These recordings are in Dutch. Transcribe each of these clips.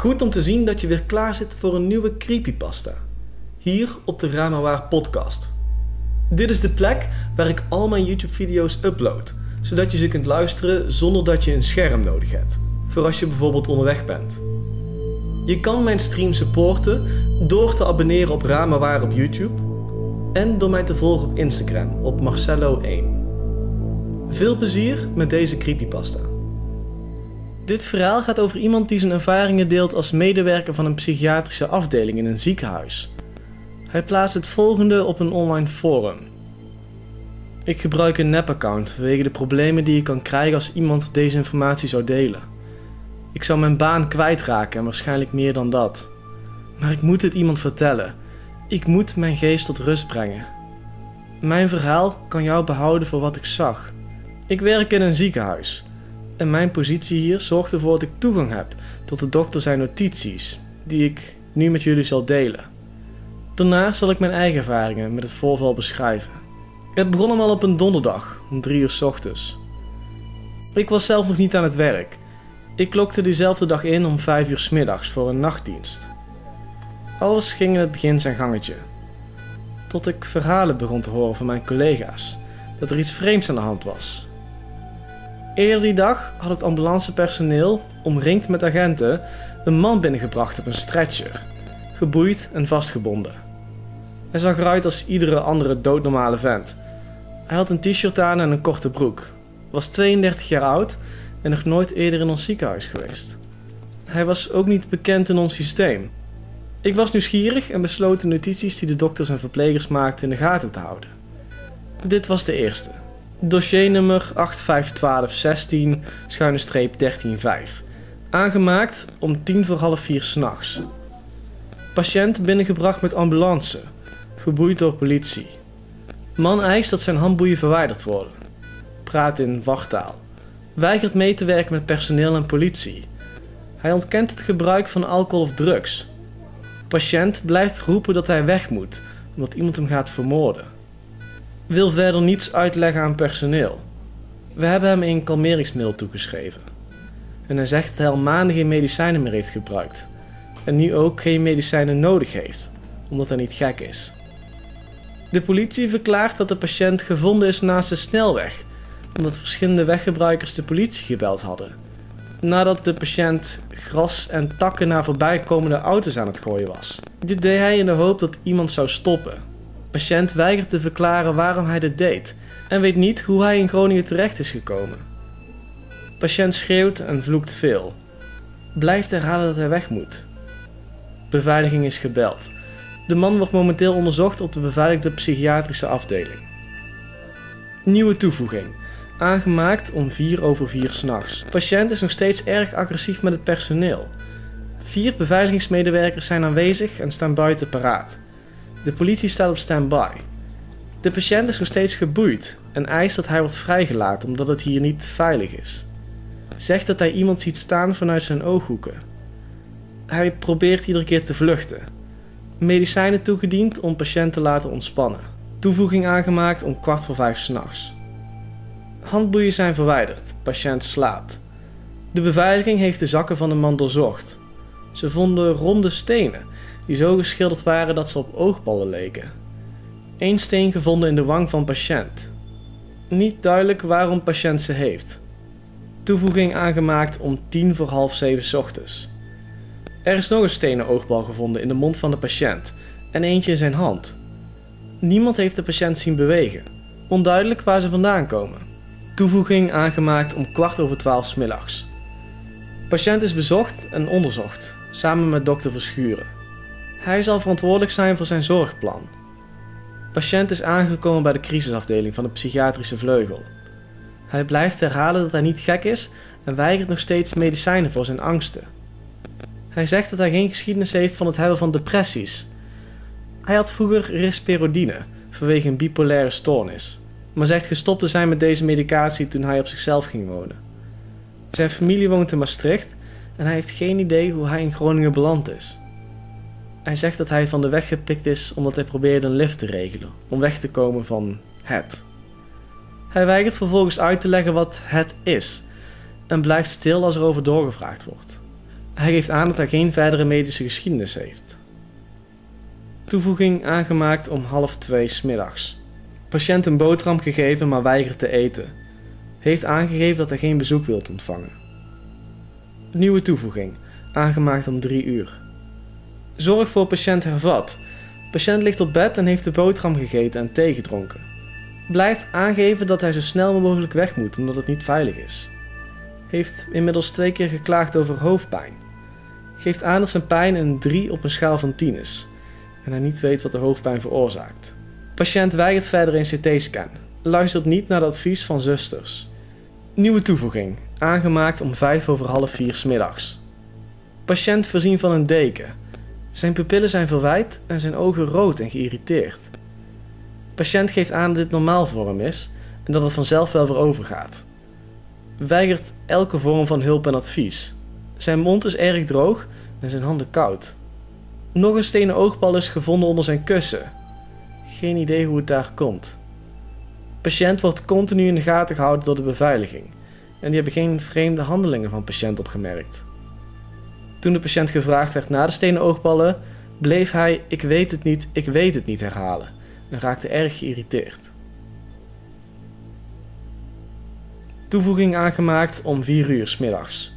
Goed om te zien dat je weer klaar zit voor een nieuwe creepypasta. Hier op de Ramawaar podcast. Dit is de plek waar ik al mijn YouTube video's upload, zodat je ze kunt luisteren zonder dat je een scherm nodig hebt. Voor als je bijvoorbeeld onderweg bent. Je kan mijn stream supporten door te abonneren op Ramawaar op YouTube en door mij te volgen op Instagram op Marcello1. Veel plezier met deze creepypasta. Dit verhaal gaat over iemand die zijn ervaringen deelt als medewerker van een psychiatrische afdeling in een ziekenhuis. Hij plaatst het volgende op een online forum. Ik gebruik een nep-account vanwege de problemen die je kan krijgen als iemand deze informatie zou delen. Ik zou mijn baan kwijtraken en waarschijnlijk meer dan dat. Maar ik moet het iemand vertellen. Ik moet mijn geest tot rust brengen. Mijn verhaal kan jou behouden voor wat ik zag. Ik werk in een ziekenhuis. En mijn positie hier zorgt ervoor dat ik toegang heb tot de dokter zijn notities, die ik nu met jullie zal delen. Daarna zal ik mijn eigen ervaringen met het voorval beschrijven. Het begon allemaal op een donderdag, om drie uur s ochtends. Ik was zelf nog niet aan het werk. Ik klokte diezelfde dag in om vijf uur s middags voor een nachtdienst. Alles ging in het begin zijn gangetje. Tot ik verhalen begon te horen van mijn collega's dat er iets vreemds aan de hand was. Eerder die dag had het ambulancepersoneel, omringd met agenten, een man binnengebracht op een stretcher, geboeid en vastgebonden. Hij zag eruit als iedere andere doodnormale vent. Hij had een t-shirt aan en een korte broek, was 32 jaar oud en nog nooit eerder in ons ziekenhuis geweest. Hij was ook niet bekend in ons systeem. Ik was nieuwsgierig en besloot de notities die de dokters en verplegers maakten in de gaten te houden. Dit was de eerste. Dossiernummer 851216 schuine streep 135. Aangemaakt om tien voor half vier s'nachts. Patiënt binnengebracht met ambulance. Geboeid door politie. Man eist dat zijn handboeien verwijderd worden. Praat in wachttaal. Weigert mee te werken met personeel en politie. Hij ontkent het gebruik van alcohol of drugs. Patiënt blijft roepen dat hij weg moet, omdat iemand hem gaat vermoorden wil verder niets uitleggen aan personeel. We hebben hem een kalmeringsmiddel toegeschreven. En hij zegt dat hij al maanden geen medicijnen meer heeft gebruikt. En nu ook geen medicijnen nodig heeft, omdat hij niet gek is. De politie verklaart dat de patiënt gevonden is naast de snelweg, omdat verschillende weggebruikers de politie gebeld hadden. Nadat de patiënt gras en takken naar voorbijkomende auto's aan het gooien was. Dit deed hij in de hoop dat iemand zou stoppen patiënt weigert te verklaren waarom hij dit deed en weet niet hoe hij in Groningen terecht is gekomen. Patiënt schreeuwt en vloekt veel. Blijft herhalen dat hij weg moet. Beveiliging is gebeld. De man wordt momenteel onderzocht op de beveiligde psychiatrische afdeling. Nieuwe toevoeging. Aangemaakt om 4 over 4 s'nachts. Patiënt is nog steeds erg agressief met het personeel. Vier beveiligingsmedewerkers zijn aanwezig en staan buiten paraat. De politie staat op standby. De patiënt is nog steeds geboeid en eist dat hij wordt vrijgelaten omdat het hier niet veilig is. Zegt dat hij iemand ziet staan vanuit zijn ooghoeken. Hij probeert iedere keer te vluchten. Medicijnen toegediend om patiënt te laten ontspannen. Toevoeging aangemaakt om kwart voor vijf s'nachts. Handboeien zijn verwijderd. Patiënt slaapt. De beveiliging heeft de zakken van de man doorzocht. Ze vonden ronde stenen die zo geschilderd waren dat ze op oogballen leken. Eén steen gevonden in de wang van patiënt. Niet duidelijk waarom patiënt ze heeft. Toevoeging aangemaakt om tien voor half zeven ochtends. Er is nog een stenen oogbal gevonden in de mond van de patiënt en eentje in zijn hand. Niemand heeft de patiënt zien bewegen. Onduidelijk waar ze vandaan komen. Toevoeging aangemaakt om kwart over twaalf middags. Patiënt is bezocht en onderzocht, samen met dokter Verschuren. Hij zal verantwoordelijk zijn voor zijn zorgplan. Patiënt is aangekomen bij de crisisafdeling van de psychiatrische vleugel. Hij blijft herhalen dat hij niet gek is en weigert nog steeds medicijnen voor zijn angsten. Hij zegt dat hij geen geschiedenis heeft van het hebben van depressies. Hij had vroeger risperidone vanwege een bipolaire stoornis, maar zegt gestopt te zijn met deze medicatie toen hij op zichzelf ging wonen. Zijn familie woont in Maastricht en hij heeft geen idee hoe hij in Groningen beland is. Hij zegt dat hij van de weg gepikt is omdat hij probeerde een lift te regelen, om weg te komen van het. Hij weigert vervolgens uit te leggen wat het is en blijft stil als er over doorgevraagd wordt. Hij geeft aan dat hij geen verdere medische geschiedenis heeft. Toevoeging aangemaakt om half twee smiddags. Patiënt een boterham gegeven, maar weigert te eten. Heeft aangegeven dat hij geen bezoek wilt ontvangen. Nieuwe toevoeging, aangemaakt om 3 uur. Zorg voor patiënt hervat. Patiënt ligt op bed en heeft de boterham gegeten en thee gedronken. Blijft aangeven dat hij zo snel mogelijk weg moet omdat het niet veilig is. Heeft inmiddels twee keer geklaagd over hoofdpijn. Geeft aan dat zijn pijn een 3 op een schaal van 10 is en hij niet weet wat de hoofdpijn veroorzaakt. Patiënt weigert verder een CT-scan. Luistert niet naar het advies van zusters. Nieuwe toevoeging, aangemaakt om 5 over half 4 smiddags. Patiënt voorzien van een deken. Zijn pupillen zijn verwijt en zijn ogen rood en geïrriteerd. Patiënt geeft aan dat dit normaal voor hem is en dat het vanzelf wel weer overgaat. Weigert elke vorm van hulp en advies. Zijn mond is erg droog en zijn handen koud. Nog een stenen oogbal is gevonden onder zijn kussen. Geen idee hoe het daar komt. Patiënt wordt continu in de gaten gehouden door de beveiliging en die hebben geen vreemde handelingen van patiënt opgemerkt. Toen de patiënt gevraagd werd naar de stenen oogballen, bleef hij ik weet het niet, ik weet het niet herhalen en raakte erg geïrriteerd. Toevoeging aangemaakt om 4 uur s middags.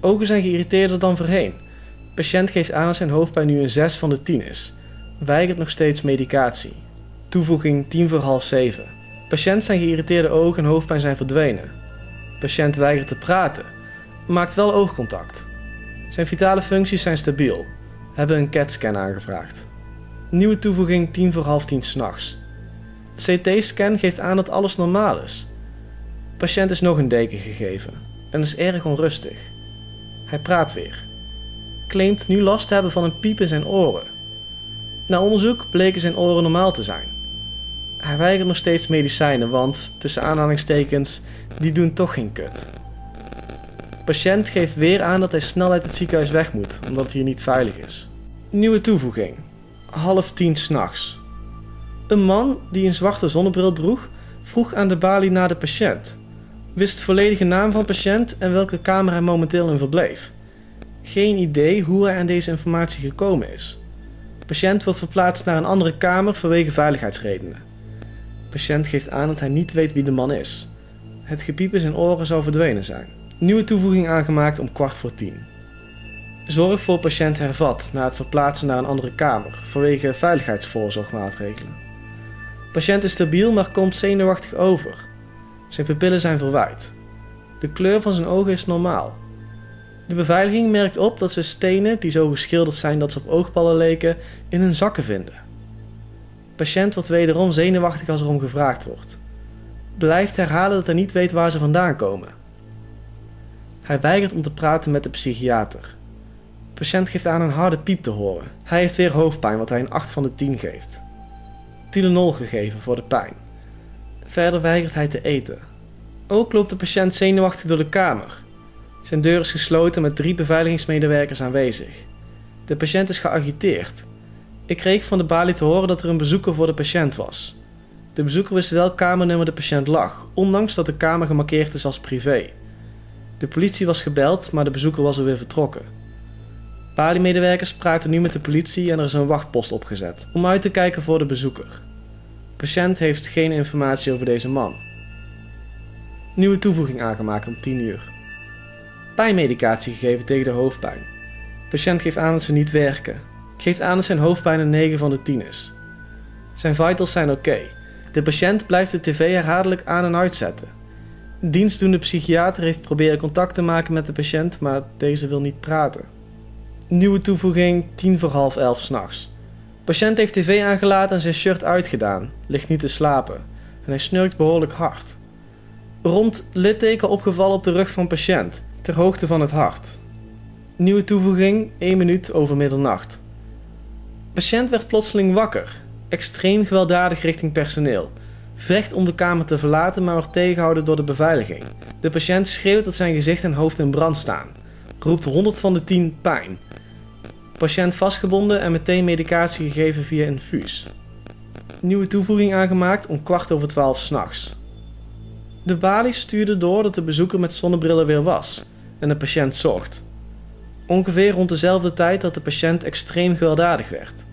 Ogen zijn geïrriteerder dan voorheen. Patiënt geeft aan dat zijn hoofdpijn nu een 6 van de 10 is. Weigert nog steeds medicatie. Toevoeging 10 voor half 7. Patiënt zijn geïrriteerde ogen en hoofdpijn zijn verdwenen. Patiënt weigert te praten, maakt wel oogcontact. Zijn vitale functies zijn stabiel. Hebben een CAT-scan aangevraagd. Nieuwe toevoeging 10 voor half 10 s'nachts. CT-scan geeft aan dat alles normaal is. Patiënt is nog een deken gegeven en is erg onrustig. Hij praat weer. Claimt nu last te hebben van een piep in zijn oren. Na onderzoek bleken zijn oren normaal te zijn. Hij weigert nog steeds medicijnen, want tussen aanhalingstekens, die doen toch geen kut. Patiënt geeft weer aan dat hij snel uit het ziekenhuis weg moet, omdat het hier niet veilig is. Nieuwe toevoeging. Half tien s'nachts. Een man die een zwarte zonnebril droeg, vroeg aan de balie naar de patiënt. Wist volledige naam van patiënt en welke kamer hij momenteel in verbleef. Geen idee hoe hij aan deze informatie gekomen is. patiënt wordt verplaatst naar een andere kamer vanwege veiligheidsredenen. patiënt geeft aan dat hij niet weet wie de man is. Het gepiep in zijn oren zou verdwenen zijn. Nieuwe toevoeging aangemaakt om kwart voor tien. Zorg voor patiënt hervat na het verplaatsen naar een andere kamer vanwege veiligheidsvoorzorgmaatregelen. Patiënt is stabiel, maar komt zenuwachtig over. Zijn pupillen zijn verwaaid. De kleur van zijn ogen is normaal. De beveiliging merkt op dat ze stenen, die zo geschilderd zijn dat ze op oogballen leken, in hun zakken vinden. Patiënt wordt wederom zenuwachtig als er om gevraagd wordt. Blijft herhalen dat hij niet weet waar ze vandaan komen. Hij weigert om te praten met de psychiater. Patiënt geeft aan een harde piep te horen. Hij heeft weer hoofdpijn, wat hij een 8 van de 10 geeft. Tylenol gegeven voor de pijn. Verder weigert hij te eten. Ook loopt de patiënt zenuwachtig door de kamer. Zijn deur is gesloten met drie beveiligingsmedewerkers aanwezig. De patiënt is geagiteerd. Ik kreeg van de balie te horen dat er een bezoeker voor de patiënt was. De bezoeker wist welk kamernummer de patiënt lag, ondanks dat de kamer gemarkeerd is als privé. De politie was gebeld, maar de bezoeker was er weer vertrokken. Balie-medewerkers praten nu met de politie en er is een wachtpost opgezet om uit te kijken voor de bezoeker. De patiënt heeft geen informatie over deze man. Nieuwe toevoeging aangemaakt om 10 uur. Pijnmedicatie gegeven tegen de hoofdpijn. De patiënt geeft aan dat ze niet werken. Geeft aan dat zijn hoofdpijn een 9 van de 10 is. Zijn vitals zijn oké. De patiënt blijft de tv herhaaldelijk aan en uitzetten. Dienstdoende psychiater heeft proberen contact te maken met de patiënt, maar deze wil niet praten. Nieuwe toevoeging 10 voor half 11 s'nachts. Patiënt heeft tv aangelaten en zijn shirt uitgedaan, ligt niet te slapen en hij snurkt behoorlijk hard. Rond litteken opgevallen op de rug van patiënt, ter hoogte van het hart. Nieuwe toevoeging 1 minuut over middernacht. Patiënt werd plotseling wakker, extreem gewelddadig richting personeel. Vecht om de kamer te verlaten, maar wordt tegengehouden door de beveiliging. De patiënt schreeuwt dat zijn gezicht en hoofd in brand staan. Roept 100 van de 10 pijn. Patiënt vastgebonden en meteen medicatie gegeven via infuus. Nieuwe toevoeging aangemaakt om kwart over 12 s'nachts. De balie stuurde door dat de bezoeker met zonnebrillen weer was en de patiënt zocht. Ongeveer rond dezelfde tijd dat de patiënt extreem gewelddadig werd.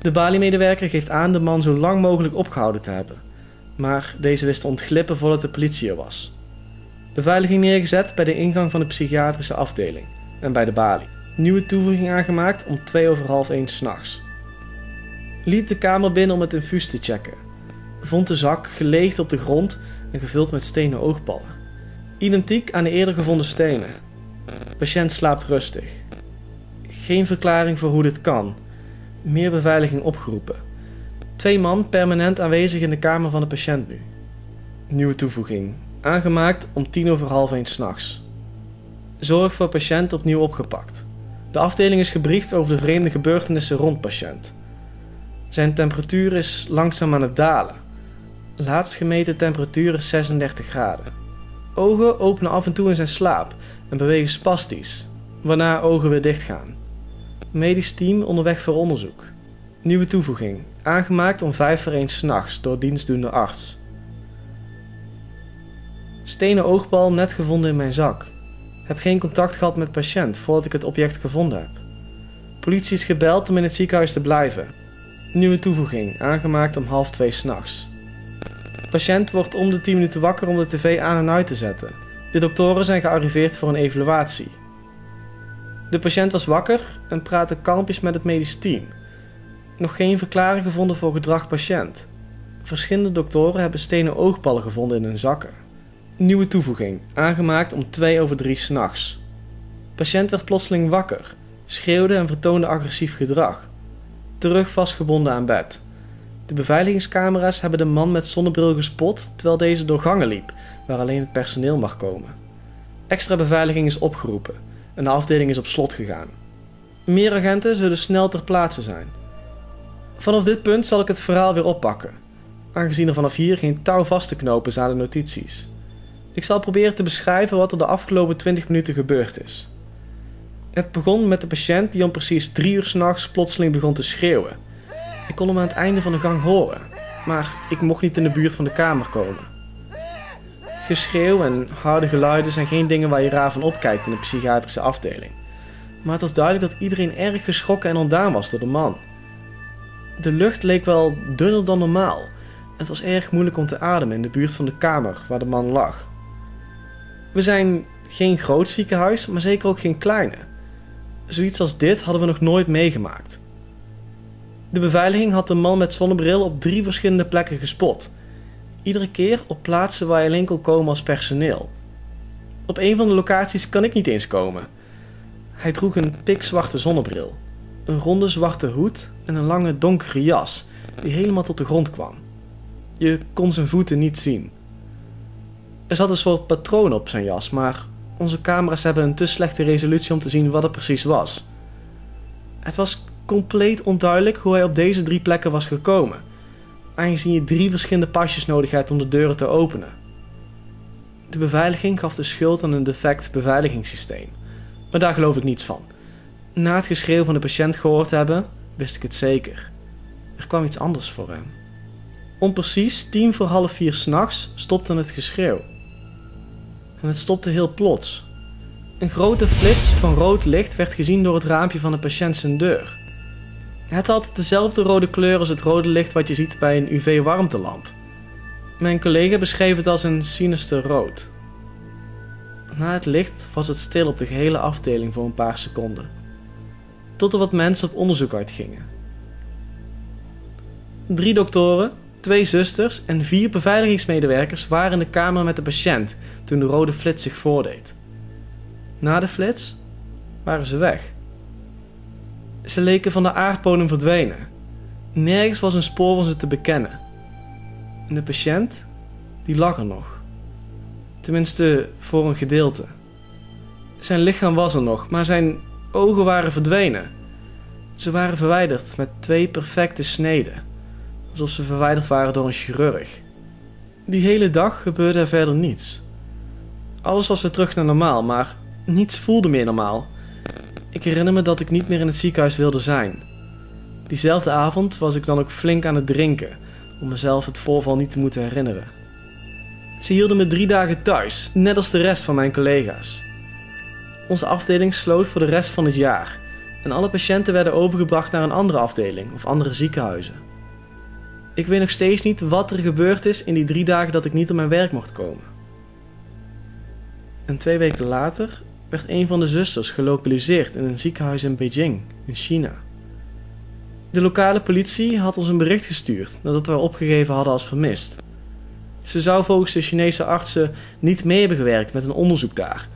De baliemedewerker geeft aan de man zo lang mogelijk opgehouden te hebben, maar deze wist te ontglippen voordat de politie er was. Beveiliging neergezet bij de ingang van de psychiatrische afdeling en bij de balie. Nieuwe toevoeging aangemaakt om 2 over half 1 s'nachts. Liep de kamer binnen om het infuus te checken. Vond de zak geleegd op de grond en gevuld met stenen oogballen. Identiek aan de eerder gevonden stenen. Patiënt slaapt rustig. Geen verklaring voor hoe dit kan. Meer beveiliging opgeroepen. Twee man permanent aanwezig in de kamer van de patiënt nu. Nieuwe toevoeging. Aangemaakt om tien over half één s'nachts. Zorg voor patiënt opnieuw opgepakt. De afdeling is gebriefd over de vreemde gebeurtenissen rond patiënt. Zijn temperatuur is langzaam aan het dalen. Laatst gemeten temperatuur is 36 graden. Ogen openen af en toe in zijn slaap en bewegen spastisch, waarna ogen weer dichtgaan. Medisch team onderweg voor onderzoek. Nieuwe toevoeging, aangemaakt om 5 voor 1 s'nachts door dienstdoende arts. Stenen oogbal net gevonden in mijn zak. Heb geen contact gehad met patiënt voordat ik het object gevonden heb. Politie is gebeld om in het ziekenhuis te blijven. Nieuwe toevoeging, aangemaakt om half twee s'nachts. Patiënt wordt om de 10 minuten wakker om de tv aan en uit te zetten. De doktoren zijn gearriveerd voor een evaluatie. De patiënt was wakker en praatte kalmpjes met het medisch team. Nog geen verklaring gevonden voor gedrag patiënt. Verschillende doktoren hebben stenen oogballen gevonden in hun zakken. Nieuwe toevoeging, aangemaakt om 2 over 3 s'nachts. Patiënt werd plotseling wakker, schreeuwde en vertoonde agressief gedrag. Terug vastgebonden aan bed. De beveiligingscamera's hebben de man met zonnebril gespot terwijl deze door gangen liep, waar alleen het personeel mag komen. Extra beveiliging is opgeroepen en de afdeling is op slot gegaan. Meer agenten zullen snel ter plaatse zijn. Vanaf dit punt zal ik het verhaal weer oppakken, aangezien er vanaf hier geen touw vast te knopen is aan de notities. Ik zal proberen te beschrijven wat er de afgelopen 20 minuten gebeurd is. Het begon met de patiënt die om precies drie uur s'nachts plotseling begon te schreeuwen. Ik kon hem aan het einde van de gang horen, maar ik mocht niet in de buurt van de kamer komen. Geschreeuw en harde geluiden zijn geen dingen waar je raar van opkijkt in de psychiatrische afdeling. Maar het was duidelijk dat iedereen erg geschrokken en ontdaan was door de man. De lucht leek wel dunner dan normaal. Het was erg moeilijk om te ademen in de buurt van de kamer waar de man lag. We zijn geen groot ziekenhuis, maar zeker ook geen kleine. Zoiets als dit hadden we nog nooit meegemaakt. De beveiliging had de man met zonnebril op drie verschillende plekken gespot. Iedere keer op plaatsen waar je alleen kon komen als personeel. Op een van de locaties kan ik niet eens komen. Hij droeg een pikzwarte zonnebril, een ronde zwarte hoed en een lange donkere jas die helemaal tot de grond kwam. Je kon zijn voeten niet zien. Er zat een soort patroon op zijn jas, maar onze camera's hebben een te slechte resolutie om te zien wat het precies was. Het was compleet onduidelijk hoe hij op deze drie plekken was gekomen, aangezien je drie verschillende pasjes nodig hebt om de deuren te openen. De beveiliging gaf de schuld aan een defect beveiligingssysteem, maar daar geloof ik niets van. Na het geschreeuw van de patiënt gehoord hebben, wist ik het zeker. Er kwam iets anders voor hem. Om precies tien voor half vier s'nachts stopte het geschreeuw. En het stopte heel plots. Een grote flits van rood licht werd gezien door het raampje van de patiënt zijn deur. Het had dezelfde rode kleur als het rode licht wat je ziet bij een UV-warmtelamp. Mijn collega beschreef het als een sinister rood. Na het licht was het stil op de gehele afdeling voor een paar seconden. Tot er wat mensen op onderzoek uitgingen. Drie doktoren, twee zusters en vier beveiligingsmedewerkers waren in de kamer met de patiënt toen de rode flits zich voordeed. Na de flits waren ze weg. Ze leken van de aardbodem verdwenen. Nergens was een spoor van ze te bekennen. En de patiënt, die lag er nog. Tenminste, voor een gedeelte. Zijn lichaam was er nog, maar zijn ogen waren verdwenen. Ze waren verwijderd met twee perfecte sneden, alsof ze verwijderd waren door een chirurg. Die hele dag gebeurde er verder niets. Alles was weer terug naar normaal, maar niets voelde meer normaal. Ik herinner me dat ik niet meer in het ziekenhuis wilde zijn. Diezelfde avond was ik dan ook flink aan het drinken, om mezelf het voorval niet te moeten herinneren. Ze hielden me drie dagen thuis, net als de rest van mijn collega's. Onze afdeling sloot voor de rest van het jaar en alle patiënten werden overgebracht naar een andere afdeling of andere ziekenhuizen. Ik weet nog steeds niet wat er gebeurd is in die drie dagen dat ik niet op mijn werk mocht komen. En twee weken later werd een van de zusters gelokaliseerd in een ziekenhuis in Beijing, in China. De lokale politie had ons een bericht gestuurd nadat we opgegeven hadden als vermist. Ze zou volgens de Chinese artsen niet mee hebben gewerkt met een onderzoek daar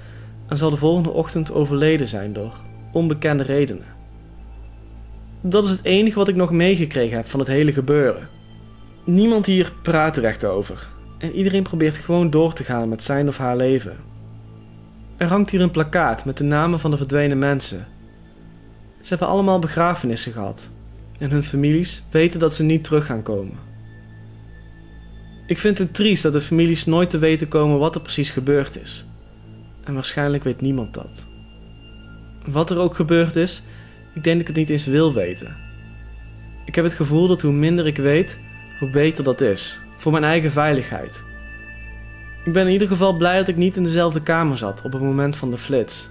en zal de volgende ochtend overleden zijn door onbekende redenen. Dat is het enige wat ik nog meegekregen heb van het hele gebeuren. Niemand hier praat er echt over en iedereen probeert gewoon door te gaan met zijn of haar leven. Er hangt hier een plakkaat met de namen van de verdwenen mensen. Ze hebben allemaal begrafenissen gehad en hun families weten dat ze niet terug gaan komen. Ik vind het triest dat de families nooit te weten komen wat er precies gebeurd is. En waarschijnlijk weet niemand dat. Wat er ook gebeurd is, ik denk dat ik het niet eens wil weten. Ik heb het gevoel dat hoe minder ik weet, hoe beter dat is. Voor mijn eigen veiligheid. Ik ben in ieder geval blij dat ik niet in dezelfde kamer zat op het moment van de flits.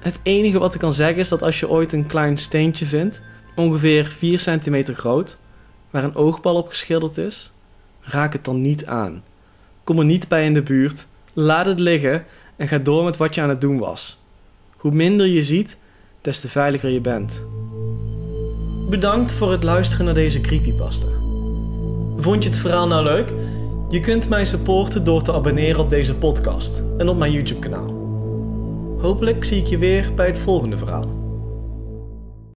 Het enige wat ik kan zeggen is dat als je ooit een klein steentje vindt, ongeveer 4 centimeter groot, waar een oogbal op geschilderd is, raak het dan niet aan. Kom er niet bij in de buurt, laat het liggen en ga door met wat je aan het doen was. Hoe minder je ziet, des te veiliger je bent. Bedankt voor het luisteren naar deze creepypasta. Vond je het verhaal nou leuk? Je kunt mij supporten door te abonneren op deze podcast en op mijn YouTube kanaal. Hopelijk zie ik je weer bij het volgende verhaal.